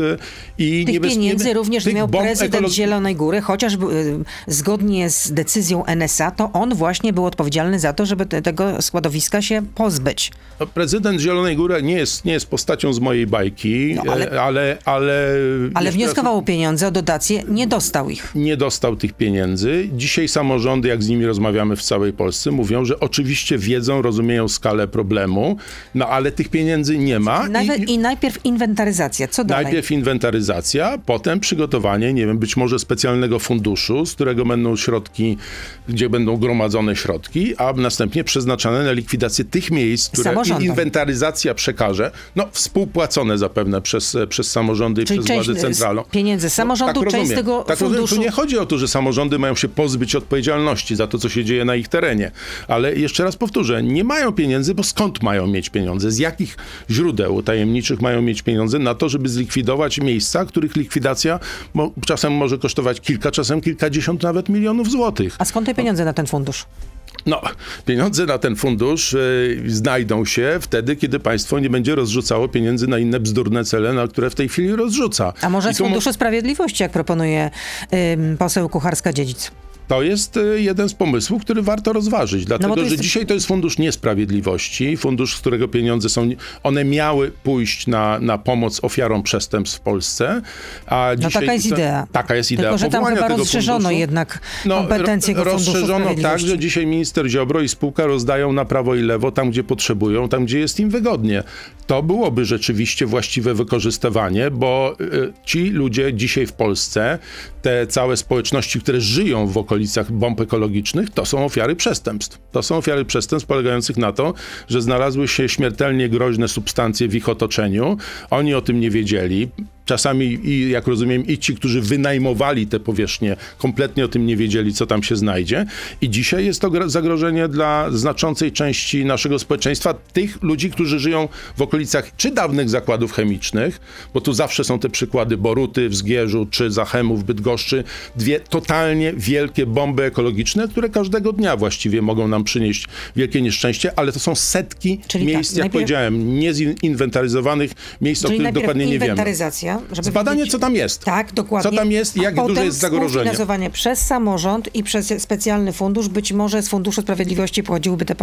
i Tych pieniędzy również nie tych miał prezydent ekolo- Zielonej Góry, chociaż y, zgodnie z decyzją NSA, to on właśnie był odpowiedzialny za to, żeby te, tego składowiska się pozbyć. No, Prezydent Zielonej Góry nie jest, nie jest postacią z mojej bajki, No, ale- ale, ale, ale, Ale wnioskował o pieniądze, o dotacje, nie dostał ich. nie dostał tych pieniędzy. Dzisiaj samorządy, jak z nimi rozmawiamy w całej Polsce, mówią, że oczywiście wiedzą, rozumieją skalę problemu, no ale tych pieniędzy nie ma. Najpierw, I najpierw inwentaryzacja. Co dalej? Najpierw inwentaryzacja, potem przygotowanie, nie wiem, być może specjalnego funduszu, z którego będą środki, gdzie będą gromadzone środki, a następnie przeznaczane na likwidację tych miejsc, które inwentaryzacja przekaże, no współpłacone zapewne przez, przez samorządy i Czyli przez część władzę z centralną. pieniędzy samorządu, część z rozumiem. tego tak rozumiem. funduszu. Tu nie chodzi o to, że samorządy mają się pozbyć odpowiedzialności za to, co się dzieje na ich terenie. Ale jeszcze raz powtórzę, nie mają pieniędzy, bo skąd mają mieć pieniądze? Z jakich źródeł tajemniczych mają mieć pieniądze na to, żeby zlikwidować miejsca, których likwidacja mo- czasem może kosztować kilka, czasem kilkadziesiąt nawet milionów złotych. A skąd te pieniądze na ten fundusz? No, pieniądze na ten fundusz y, znajdą się wtedy, kiedy państwo nie będzie rozrzucało pieniędzy na inne bzdurne cele, na które w tej chwili rozrzuca. A może I z Funduszu Sprawiedliwości, jak proponuje ym, poseł Kucharska-Dziedzic? To jest y, jeden z pomysłów, który warto rozważyć, dlatego No to że jest- dzisiaj to jest fundusz niesprawiedliwości, fundusz, z którego pieniądze są, one miały pójść na, na pomoc ofiarom przestępstw w Polsce, a No dzisiaj... taka jest idea. Taka jest idea Tylko, że tam chyba rozszerzono funduszu. jednak No, kompetencje Funduszu rozszerzono tak, że dzisiaj minister Ziobro i spółka rozdają na prawo i lewo tam, gdzie potrzebują, tam, gdzie jest im wygodnie. To byłoby rzeczywiście właściwe wykorzystywanie, bo y, ci ludzie dzisiaj w Polsce, te całe społeczności, które żyją w okolicach bomb ekologicznych, to są ofiary przestępstw. To są ofiary przestępstw polegających na to, że znalazły się śmiertelnie groźne substancje w ich otoczeniu. Oni o tym nie wiedzieli. Czasami, i jak rozumiem, i ci, którzy wynajmowali te powierzchnie, kompletnie o tym nie wiedzieli, co tam się znajdzie. I dzisiaj jest to zagrożenie dla znaczącej części naszego społeczeństwa, tych ludzi, którzy żyją w okolicach czy dawnych zakładów chemicznych, bo tu zawsze są te przykłady Boruty w Zgierzu, czy Zachemu w Bydgoszczy. Dwie totalnie wielkie bomby ekologiczne, które każdego dnia właściwie mogą nam przynieść wielkie nieszczęście, ale to są setki Czyli miejsc, tak, jak najpierw- powiedziałem, niezinwentaryzowanych miejsc, o Czyli których najpierw dokładnie nie wiemy. Żeby Zbadanie, wiedzieć- co tam jest. Tak, dokładnie. Co tam jest i jak duże jest zagrożenie. współfinansowanie przez samorząd i przez specjalny fundusz. Być może z Funduszu Sprawiedliwości pochodziłyby te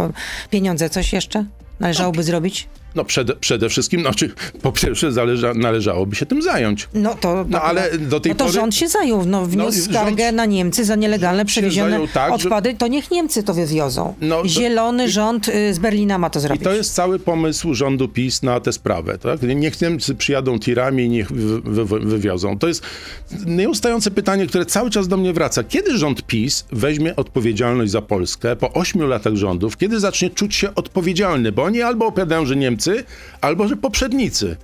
pieniądze. Coś jeszcze należałoby zrobić? No przede, przede wszystkim, znaczy po pierwsze zależa, należałoby się tym zająć. No to, No, ale do tej no to pory- rząd się zajął. No, wniósł rząd- skargę na Niemcy za nielegalne rząd przewiezione zajął tak, że- odpady. To niech Niemcy to wywiozą. No, Zielony rząd y, z Berlina ma to I zrobić. to jest cały pomysł rządu PiS na tę sprawę. Tak? Niech Niemcy przyjadą tirami i niech wy, wy, wywiozą. To jest nieustające pytanie, które cały czas do mnie wraca. Kiedy rząd PiS weźmie odpowiedzialność za Polskę po ośmiu latach rządów? Kiedy zacznie czuć się odpowiedzialny? Bo oni albo opowiadają, że Niemcy, albo że poprzednicy.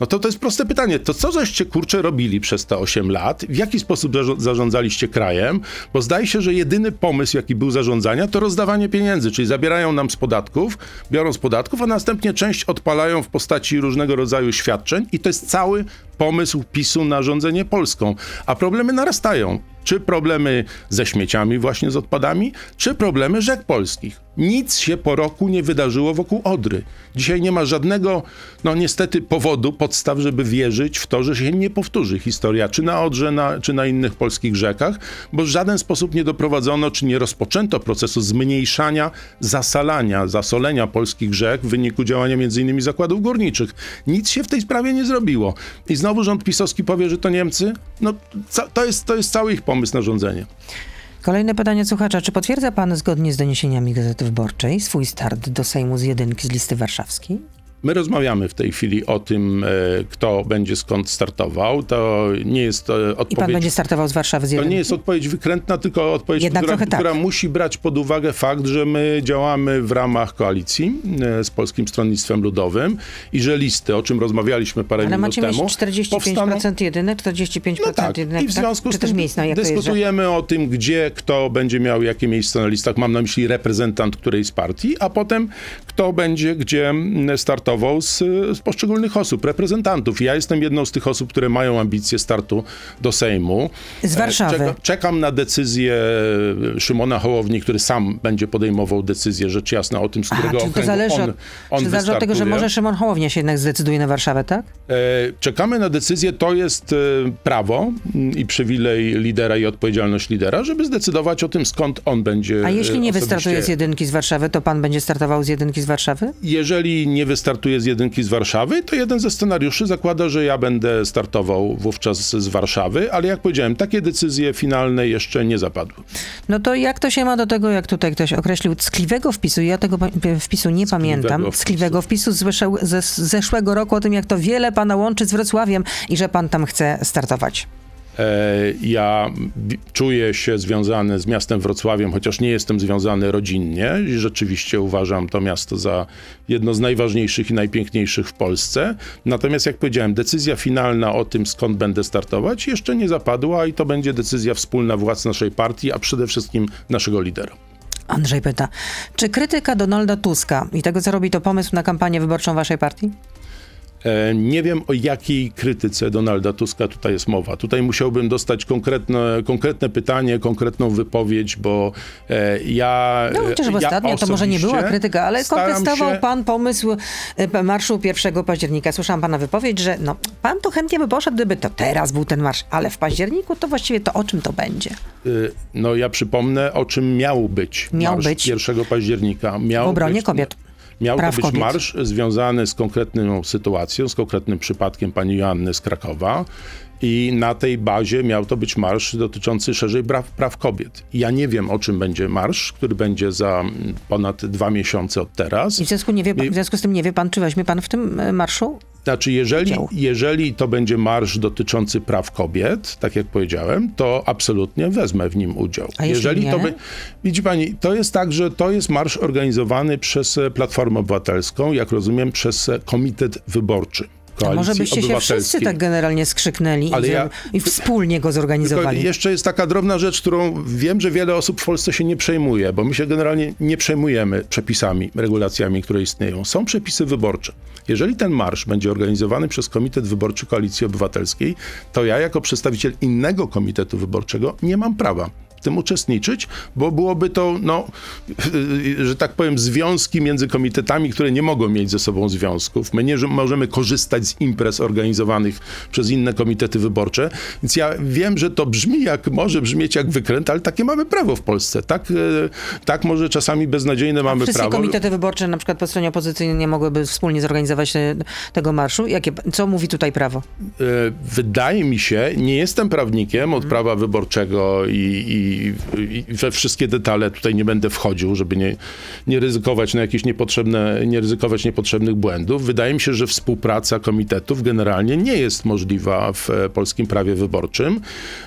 No to to jest proste pytanie. To co żeście kurczę robili przez te 8 lat? W jaki sposób zarządzaliście krajem? Bo zdaje się, że jedyny pomysł, jaki był zarządzania, to rozdawanie pieniędzy, czyli zabierają nam z podatków, biorą z podatków, a następnie część odpalają w postaci różnego rodzaju świadczeń i to jest cały pomysł PiSu na rządzenie Polską. A problemy narastają. Czy problemy ze śmieciami, właśnie z odpadami, czy problemy rzek polskich. Nic się po roku nie wydarzyło wokół Odry. Dzisiaj nie ma żadnego, no niestety, powodu, podstaw, żeby wierzyć w to, że się nie powtórzy historia, czy na Odrze, na, czy na innych polskich rzekach, bo w żaden sposób nie doprowadzono, czy nie rozpoczęto procesu zmniejszania zasalania, zasolenia polskich rzek w wyniku działania m.in. zakładów górniczych. Nic się w tej sprawie nie zrobiło. I znowu rząd pisowski powie, że to Niemcy? No, to jest, to jest cały ich pomysł na rządzenie. Kolejne pytanie słuchacza. Czy potwierdza pan zgodnie z doniesieniami Gazety Wyborczej swój start do Sejmu z jedynki z listy warszawskiej? My rozmawiamy w tej chwili o tym, e, kto będzie skąd startował. To nie jest odpowiedź. I pan będzie startował z Warszawy z To nie jest odpowiedź wykrętna, tylko odpowiedź, Jednak która, tak. która musi brać pod uwagę fakt, że my działamy w ramach koalicji e, z Polskim Stronnictwem Ludowym i że listy, o czym rozmawialiśmy parę Ale minut macie temu, mieć 45% powstaną- jedynek, 45% no tak, jedynek, i w związku tak? z tym miejsc, to jest, że... dyskutujemy o tym, gdzie kto będzie miał jakie miejsce na listach. Mam na myśli reprezentant którejś z partii, a potem kto będzie gdzie mm, startował z, z poszczególnych osób, reprezentantów. Ja jestem jedną z tych osób, które mają ambicje startu do Sejmu. Z E, Warszawy. Czeka, czekam na decyzję e, Szymona Hołowni, który sam będzie podejmował decyzję, rzecz jasna, o tym, z Aha, którego to okręgu zależy, on, on czy zależy od tego, że może Szymon Hołownia się jednak zdecyduje na Warszawę, tak? E, Czekamy na decyzję, to jest prawo mm, i przywilej lidera i odpowiedzialność lidera, żeby zdecydować o tym, skąd on będzie A jeśli nie osobiście- wystartuje z jedynki z Warszawy, to pan będzie startował z jedynki z Warszawy? Jeżeli nie wystartuje z jedynki z Warszawy, to jeden ze scenariuszy zakłada, że ja będę startował wówczas z Warszawy, ale jak powiedziałem, takie decyzje finalne jeszcze nie zapadły. No to jak to się ma do tego, jak tutaj ktoś określił, ckliwego wpisu? Ja tego pa- wpisu nie pamiętam. wpisu. Ckliwego wpisu z zeszłego roku o tym, jak to wiele pana łączy z Wrocławiem i że pan tam chce startować. E, Ja czuję się związany z miastem Wrocławiem, chociaż nie jestem związany rodzinnie i rzeczywiście uważam to miasto za jedno z najważniejszych i najpiękniejszych w Polsce. Natomiast jak powiedziałem, decyzja finalna o tym, skąd będę startować, jeszcze nie zapadła i to będzie decyzja wspólna władz naszej partii, a przede wszystkim naszego lidera. Andrzej pyta, czy krytyka Donalda Tuska i tego, co robi, to pomysł na kampanię wyborczą waszej partii? E, Nie wiem, o jakiej krytyce Donalda Tuska tutaj jest mowa. Tutaj musiałbym dostać konkretne, konkretne pytanie, konkretną wypowiedź, bo e, ja. No chociaż ja ostatnio to może nie była krytyka, ale kontestował się- pan pomysł e, marszu 1 października. Słyszałam pana wypowiedź, że no, pan to chętnie by poszedł, gdyby to teraz był ten marsz, ale w październiku to właściwie to o czym to będzie? No ja przypomnę, o czym miał być Miał marsz być. 1 października. Miał W obronie być, kobiet. Miał Praw to być kobiet. marsz związany z konkretną sytuacją, z konkretnym przypadkiem pani Joanny z Krakowa. I na tej bazie miał to być marsz dotyczący szerzej praw, praw kobiet. Ja nie wiem, o czym będzie marsz, który będzie za mm, ponad dwa miesiące od teraz. I w związku, nie wie, I- w związku z tym nie wie pan, czy weźmie pan w tym e, marszu? Znaczy, jeżeli, jeżeli to będzie marsz dotyczący praw kobiet, tak jak powiedziałem, to absolutnie wezmę w nim udział. A jeżeli nie? to by, widzi pani, to jest tak, że to jest marsz organizowany przez Platformę Obywatelską, jak rozumiem, przez Komitet Wyborczy. Koalicji może byście się wszyscy tak generalnie skrzyknęli Ale i, ja- i wspólnie go zorganizowali? jeszcze jest taka drobna rzecz, którą wiem, że wiele osób w Polsce się nie przejmuje, bo my się generalnie nie przejmujemy przepisami, regulacjami, które istnieją. Są przepisy wyborcze. Jeżeli ten marsz będzie organizowany przez Komitet Wyborczy Koalicji Obywatelskiej, to ja jako przedstawiciel innego komitetu wyborczego nie mam prawa tym uczestniczyć, bo byłoby to, no, że tak powiem, związki między komitetami, które nie mogą mieć ze sobą związków. My nie że możemy korzystać z imprez organizowanych przez inne komitety wyborcze, więc ja wiem, że to brzmi jak, może brzmieć jak wykręt, ale takie mamy prawo w Polsce. Tak, e, tak może czasami beznadziejne mamy Wszystkie prawo. komitety wyborcze, na przykład po stronie opozycyjnej, nie mogłyby wspólnie zorganizować e, tego marszu. Jakie, co mówi tutaj prawo? E, Wydaje mi się, nie jestem prawnikiem od prawa wyborczego i, i, i we wszystkie detale tutaj nie będę wchodził, żeby nie, nie ryzykować na jakieś niepotrzebne, nie ryzykować niepotrzebnych błędów. Wydaje mi się, że współpraca komitetów generalnie nie jest możliwa w e, polskim prawie wyborczym.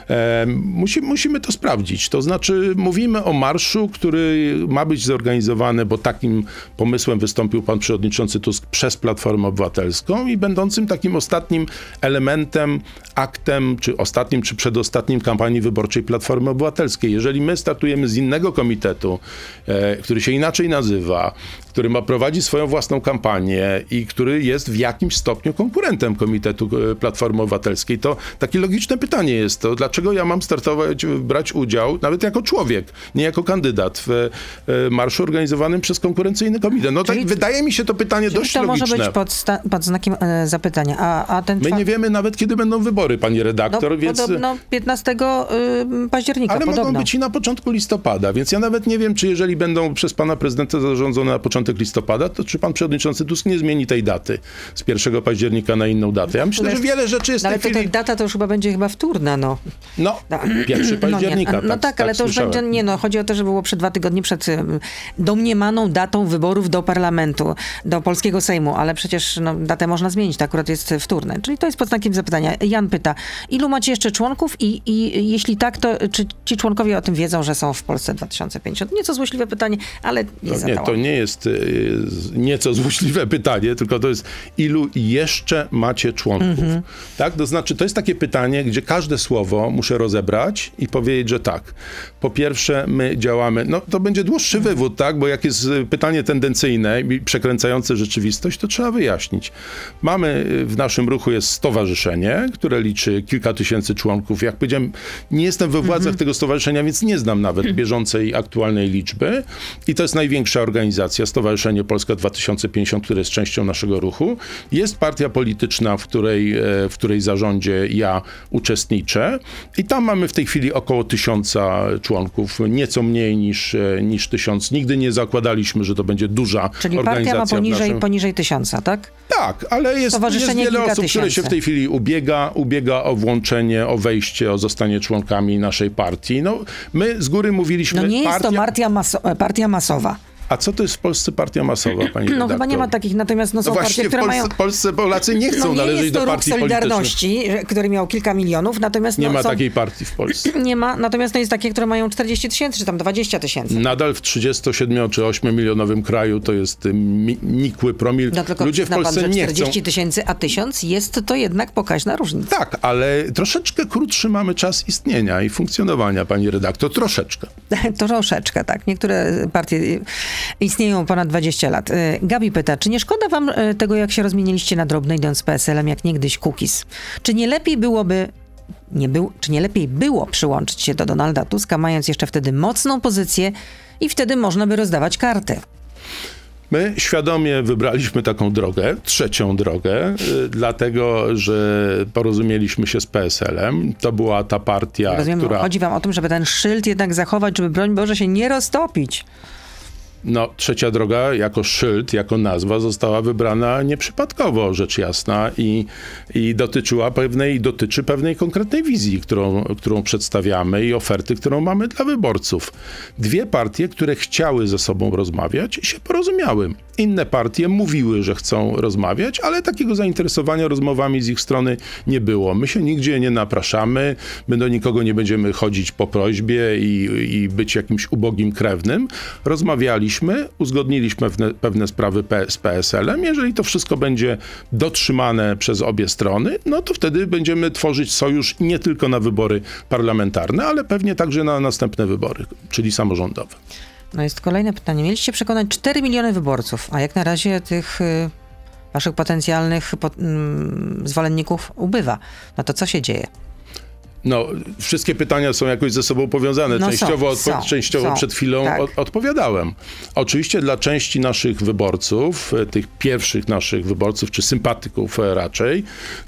E, Musi, musimy to sprawdzić. To znaczy, mówimy o marszu, który ma być zorganizowany, bo takim pomysłem wystąpił pan przewodniczący Tusk przez Platformę Obywatelską i będącym takim ostatnim elementem, aktem, czy ostatnim, czy przedostatnim kampanii wyborczej Platformy Obywatelskiej. Jeżeli my startujemy z innego komitetu, e, który się inaczej nazywa, który ma prowadzi swoją własną kampanię i który jest w jakimś stopniu konkurentem Komitetu e, Platformy Obywatelskiej, to takie logiczne pytanie jest to, dlaczego ja mam startować, brać udział, nawet jako człowiek, nie jako kandydat w e, marszu organizowanym przez konkurencyjny komitet. No tak, Czyli- wydaje mi się to pytanie dość to może logiczne. być pod, pod znakiem e, zapytania. A, a ten My nie wiemy nawet, kiedy będą wybory, pani no, redaktor, więc... Podobno 15 y, października. Ale podobno Podobno. być i na początku listopada, więc ja nawet nie wiem, czy jeżeli będą przez pana prezydenta zarządzone na początek listopada, to czy pan przewodniczący Tusk nie zmieni tej daty z 1 października na inną datę. Ja myślę, że wiele rzeczy jest No, w ale tej to ta chwili... data to już chyba będzie chyba wtórna, no. No, 1 No, nie, października. no, no tak, ale to już będzie, nie no, chodzi o to, że było przed dwa tygodnie przed domniemaną datą wyborów do parlamentu, do polskiego Sejmu, ale przecież no, datę można zmienić, to akurat jest wtórne. Czyli to jest pod znakiem zapytania. Jan pyta, ilu macie jeszcze członków i, i jeśli tak, to czy ci członkowie o tym wiedzą, że są w Polsce 2050? Nieco złośliwe pytanie, ale nie No nie, to nie jest nieco złośliwe pytanie, tylko to jest ilu jeszcze macie członków. Mhm. Tak? To znaczy, to jest takie pytanie, gdzie każde słowo muszę rozebrać i powiedzieć, że tak. Po pierwsze, my działamy, no to będzie dłuższy wywód, tak? Bo jak jest y, pytanie tendencyjne i przekręcające rzeczywistość, to trzeba wyjaśnić. Mamy y, w naszym ruchu jest stowarzyszenie, które liczy kilka tysięcy członków. Jak powiedziałem, nie jestem we władzach tego stowarzyszenia, więc nie znam nawet bieżącej, aktualnej liczby. I to jest największa organizacja, Stowarzyszenie Polska 2050, które jest częścią naszego ruchu. Jest partia polityczna, w której, e, w której zarządzie ja uczestniczę. I tam mamy w tej chwili około tysiąca członków, nieco mniej niż, e, niż tysiąc. Nigdy nie zakładaliśmy, że to będzie duża Czyli organizacja. partia ma poniżej, naszym... poniżej tysiąca, tak? Tak, ale jest, jest wiele osób, które się tysięcy. w tej chwili ubiega, ubiega o włączenie, o wejście, o zostanie członkami naszej partii. No, my z góry mówiliśmy... No nie jest partia... to partia, maso, partia masowa. A co to jest w Polsce partia masowa, pani No redaktor? chyba nie ma takich, natomiast no, są No partie, właśnie, w które Polsce, mają... Polsce Polacy nie chcą No nie należeć jest do partii. Solidarności, który miał kilka milionów, natomiast Nie no, ma są... takiej partii w Polsce. Nie ma, natomiast to jest takie, które mają 40 tysięcy, czy tam 20 tysięcy. Nadal w 37 czy 8 milionowym kraju to jest y, mi, nikły promil. No tylko Ludzie w przyzna pan, Polsce że nie chcą. 40 tysięcy, a 1000 jest to jednak pokaźna różnica. Tak, ale troszeczkę krótszy mamy czas istnienia i funkcjonowania, pani redaktor. Troszeczkę. Troszeczkę, tak. Niektóre partie istnieją ponad 20 lat. Y, Gabi pyta, czy nie szkoda wam y, tego, jak się rozmieniliście na drobne, idąc z PSL-em, jak niegdyś Kukiz? Czy nie lepiej byłoby... Nie był, czy nie lepiej było przyłączyć się do Donalda Tuska, mając jeszcze wtedy mocną pozycję i wtedy można by rozdawać karty? My świadomie wybraliśmy taką drogę, trzecią drogę, y, dlatego że porozumieliśmy się z PSL-em. To była ta partia, Rozumiem, która. chodzi wam o to, żeby ten szyld jednak zachować, żeby broń Boże się nie roztopić. No, trzecia droga jako szyld, jako nazwa została wybrana nieprzypadkowo, rzecz jasna, i, i dotyczyła pewnej, dotyczy pewnej konkretnej wizji, którą, którą przedstawiamy i oferty, którą mamy dla wyborców. Dwie partie, które chciały ze sobą rozmawiać, się porozumiały. Inne partie mówiły, że chcą rozmawiać, ale takiego zainteresowania rozmowami z ich strony nie było. My się nigdzie nie napraszamy, my do nikogo nie będziemy chodzić po prośbie i, i być jakimś ubogim krewnym. Rozmawialiśmy, uzgodniliśmy pewne, pewne sprawy P, z PSL-em. Jeżeli to wszystko będzie dotrzymane przez obie strony, no to wtedy będziemy tworzyć sojusz nie tylko na wybory parlamentarne, ale pewnie także na następne wybory, czyli samorządowe. No jest kolejne pytanie. Mieliście przekonać 4 miliony wyborców, a jak na razie tych y, waszych potencjalnych po, mm, zwolenników ubywa. No to co się dzieje? No, wszystkie pytania są jakoś ze sobą powiązane. No są, częściowo odpo- są, częściowo są, przed chwilą tak. od- odpowiadałem. Oczywiście dla części naszych wyborców, e, tych pierwszych naszych wyborców, czy sympatyków e, raczej,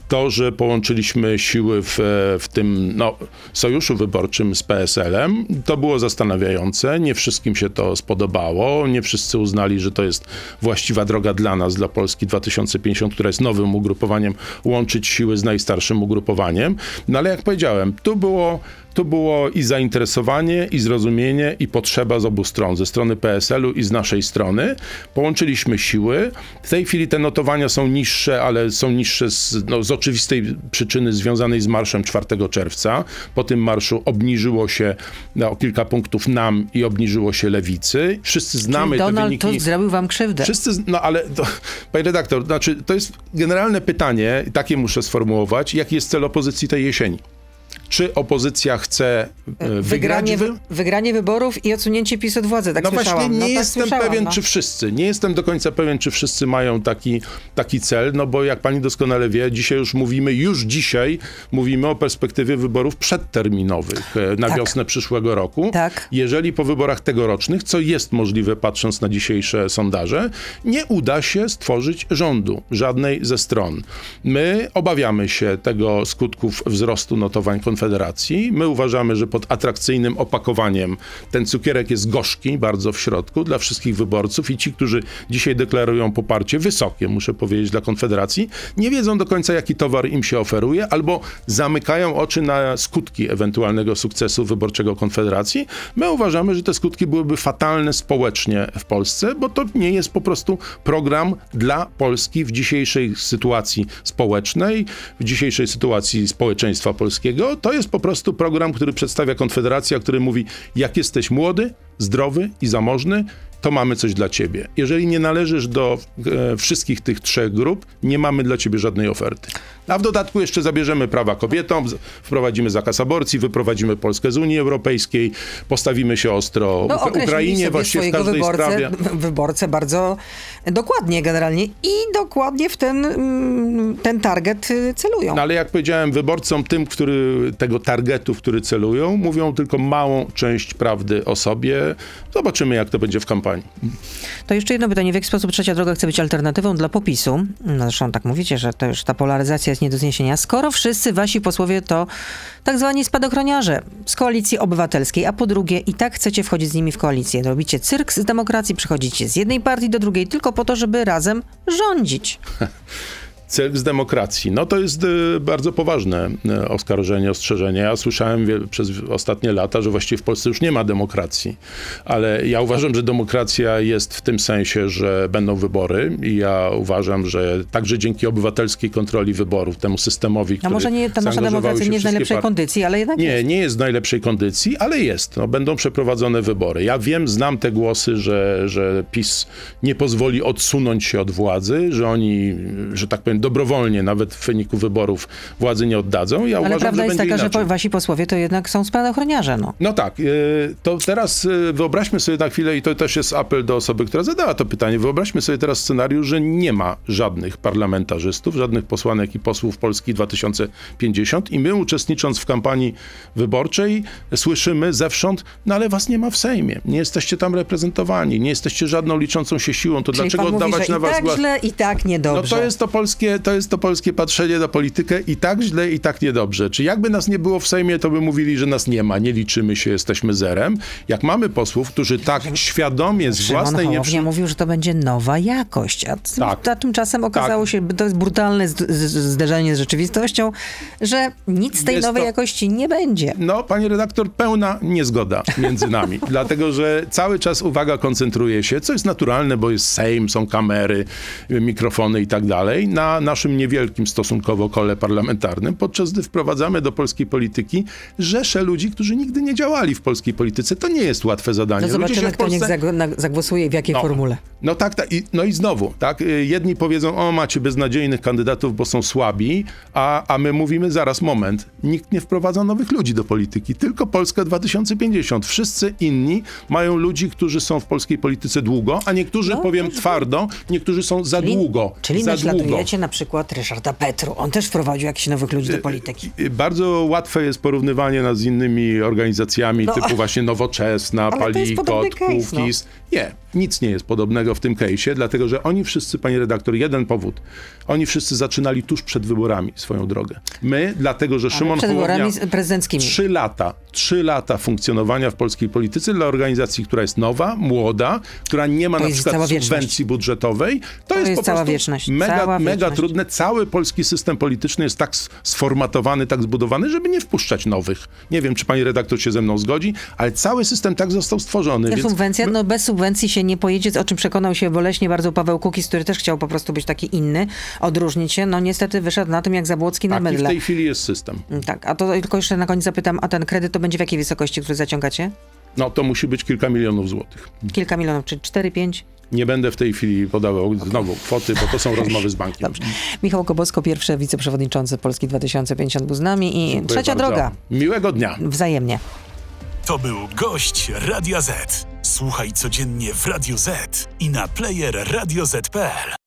to, że połączyliśmy siły w, e, w tym no, sojuszu wyborczym z PSL-em, to było zastanawiające. Nie wszystkim się to spodobało. Nie wszyscy uznali, że to jest właściwa droga dla nas, dla Polski 2050, która jest nowym ugrupowaniem, łączyć siły z najstarszym ugrupowaniem. No ale jak powiedziałem, tu było, tu było i zainteresowanie, i zrozumienie, i potrzeba z obu stron, ze strony PSL-u i z naszej strony. Połączyliśmy siły. W tej chwili te notowania są niższe, ale są niższe z, no, z oczywistej przyczyny związanej z marszem 4 czerwca. Po tym marszu obniżyło się no, o kilka punktów nam i obniżyło się lewicy. Wszyscy znamy Czyli Donald wyniki. Tusk zrobił wam krzywdę. Wszyscy, no ale, to, panie redaktor, znaczy, to jest generalne pytanie, takie muszę sformułować, jaki jest cel opozycji tej jesieni? Czy opozycja chce e, wygrać? Wygranie, Wy... wy, wygranie wyborów i odsunięcie PiS od władzy, tak No słyszałam. właśnie nie no, tak jestem pewien, no. czy wszyscy. Nie jestem do końca pewien, czy wszyscy mają taki, taki cel, no bo jak pani doskonale wie, dzisiaj już mówimy, już dzisiaj mówimy o perspektywie wyborów przedterminowych e, na Tak. wiosnę przyszłego roku. Tak. Jeżeli po wyborach tegorocznych, co jest możliwe patrząc na dzisiejsze sondaże, nie uda się stworzyć rządu, żadnej ze stron. My obawiamy się tego skutków wzrostu notowań konfliktu Konfederacji. My uważamy, że pod atrakcyjnym opakowaniem ten cukierek jest gorzki bardzo w środku dla wszystkich wyborców i ci, którzy dzisiaj deklarują poparcie wysokie, muszę powiedzieć, dla Konfederacji, nie wiedzą do końca, jaki towar im się oferuje, albo zamykają oczy na skutki ewentualnego sukcesu wyborczego Konfederacji. My uważamy, że te skutki byłyby fatalne społecznie w Polsce, bo to nie jest po prostu program dla Polski w dzisiejszej sytuacji społecznej, w dzisiejszej sytuacji społeczeństwa polskiego. To jest po prostu program, który przedstawia Konfederacja, który mówi, jak jesteś młody, zdrowy i zamożny, to mamy coś dla ciebie. Jeżeli nie należysz do e, wszystkich tych trzech grup, nie mamy dla ciebie żadnej oferty. A w dodatku jeszcze zabierzemy prawa kobietom, wprowadzimy zakaz aborcji, wyprowadzimy Polskę z Unii Europejskiej, postawimy się ostro No, Ukrainie właściwie w każdej wyborcę, sprawie. wyborcę bardzo dokładnie generalnie i dokładnie w ten, mm, ten target y, celują. No ale jak powiedziałem, wyborcom, tym, który, tego targetu, w który celują, mówią tylko małą część prawdy o sobie. Zobaczymy, jak to będzie w kampanii. To jeszcze jedno pytanie. W jaki sposób Trzecia Droga chce być alternatywą dla popisu? No zresztą tak mówicie, że to już ta polaryzacja jest nie do zniesienia. Skoro wszyscy wasi posłowie to tak zwani spadochroniarze z koalicji obywatelskiej, a po drugie i tak chcecie wchodzić z nimi w koalicję. Robicie cyrk z demokracji, przychodzicie z jednej partii do drugiej tylko po to, żeby razem rządzić. Cyrk z demokracji. No to jest e, bardzo poważne e, oskarżenie, ostrzeżenie. Ja słyszałem przez ostatnie lata, że właściwie w Polsce już nie ma demokracji. Ale ja uważam, że demokracja jest w tym sensie, że będą wybory i ja uważam, że także dzięki obywatelskiej kontroli wyborów, temu systemowi, No który może nie, ta nasza demokracja nie jest w najlepszej partie. kondycji, ale jednak Nie, jest. nie jest w najlepszej kondycji, ale jest. No, będą przeprowadzone wybory. Ja wiem, znam te głosy, że, że PiS nie pozwoli odsunąć się od władzy, że oni, że tak powiem, dobrowolnie nawet w wyniku wyborów władzy nie oddadzą. Ja Ale uważam, prawda że jest taka, że inaczej. po, wasi posłowie to jednak są spadochroniarze. No. No tak, y, to teraz y, wyobraźmy sobie na chwilę, i to też jest apel do osoby, która zadała to pytanie, wyobraźmy sobie teraz scenariusz, że nie ma żadnych parlamentarzystów, żadnych posłanek i posłów Polski 2050 i my uczestnicząc w kampanii wyborczej słyszymy zewsząd, no ale was nie ma w Sejmie, nie jesteście tam reprezentowani, nie jesteście żadną liczącą się siłą, to Czyli dlaczego mówi, oddawać że na i was tak głos? źle, i tak No niedobrze. to jest to polskie, to jest to polskie patrzenie na politykę i tak źle, i tak niedobrze. Czy jakby nas nie było w Sejmie, to by mówili, że nas nie ma, nie liczymy się, jesteśmy zerem. Jak mamy posłów, którzy tak świadomie z Szymon własnej Hołownia nieprzy... mówił, że to będzie nowa jakość, a, Tak. a tymczasem okazało się, to jest brutalne zderzenie z rzeczywistością, że nic z tej Jest nowej to- jakości nie będzie. No, pani redaktor, pełna niezgoda między nami, dlatego że cały czas uwaga koncentruje się, co jest naturalne, bo jest Sejm, są kamery, mikrofony i tak dalej, na naszym niewielkim stosunkowo kole parlamentarnym, podczas gdy wprowadzamy do polskiej polityki rzesze ludzi, którzy nigdy nie działali w polskiej polityce. To nie jest łatwe zadanie. No zobaczymy, kto niech Polsce- na- zagłosuje i w jakiej No. formule. No tak, tak i, no i znowu, tak, y, jedni powiedzą, o macie beznadziejnych kandydatów, bo są słabi, a, a my mówimy, zaraz, moment, nikt nie wprowadza nowych ludzi do polityki, tylko Polska 2050. Wszyscy inni mają ludzi, którzy są w polskiej polityce długo, a niektórzy, No, powiem twardo, niektórzy są za długo, Czyli za długo. naśladujecie na przykład Ryszarda Petru. On też wprowadził jakichś nowych ludzi do polityki. Y, Bardzo łatwe jest porównywanie nas z innymi organizacjami No, typu właśnie Nowoczesna, to jest Palikot, case, no. Kukis. Nie, nic nie jest podobnego w tym case'ie, dlatego że oni wszyscy, panie redaktor, jeden powód. Oni wszyscy zaczynali tuż przed wyborami swoją drogę. My, dlatego że Szymon przed wyborami Hołownia... prezydenckimi. Trzy lata, trzy lata funkcjonowania w polskiej polityce dla organizacji, która jest nowa, młoda, która nie ma To na jest przykład subwencji budżetowej. To, jest po cała prostu wieczność, Mega, cała mega. Trudne. Cały polski system polityczny jest tak sformatowany, tak zbudowany, żeby nie wpuszczać nowych. Nie wiem, czy pani redaktor się ze mną zgodzi, ale cały system tak został stworzony. Więc subwencja, no bez subwencji się nie pojedzie, o czym przekonał się boleśnie bardzo Paweł Kukiz, który też chciał po prostu być taki inny, odróżnić się. No niestety wyszedł na tym jak Zabłocki na taki w tej chwili jest system. Tak, a to tylko jeszcze na koniec zapytam, a ten kredyt to będzie w jakiej wysokości, który zaciągacie? No to musi być kilka milionów złotych. Kilka milionów, czy 4, 5? Nie będę w tej chwili podawał znowu kwoty, bo to są rozmowy z bankiem. Dobrze. Michał Kobosko, pierwszy wiceprzewodniczący Polski 2050 był z nami i Dziękuję trzecia bardzo. droga, Miłego dnia. wzajemnie. To był gość Radia Z. Słuchaj codziennie w Radio Z i na player radioz.pl.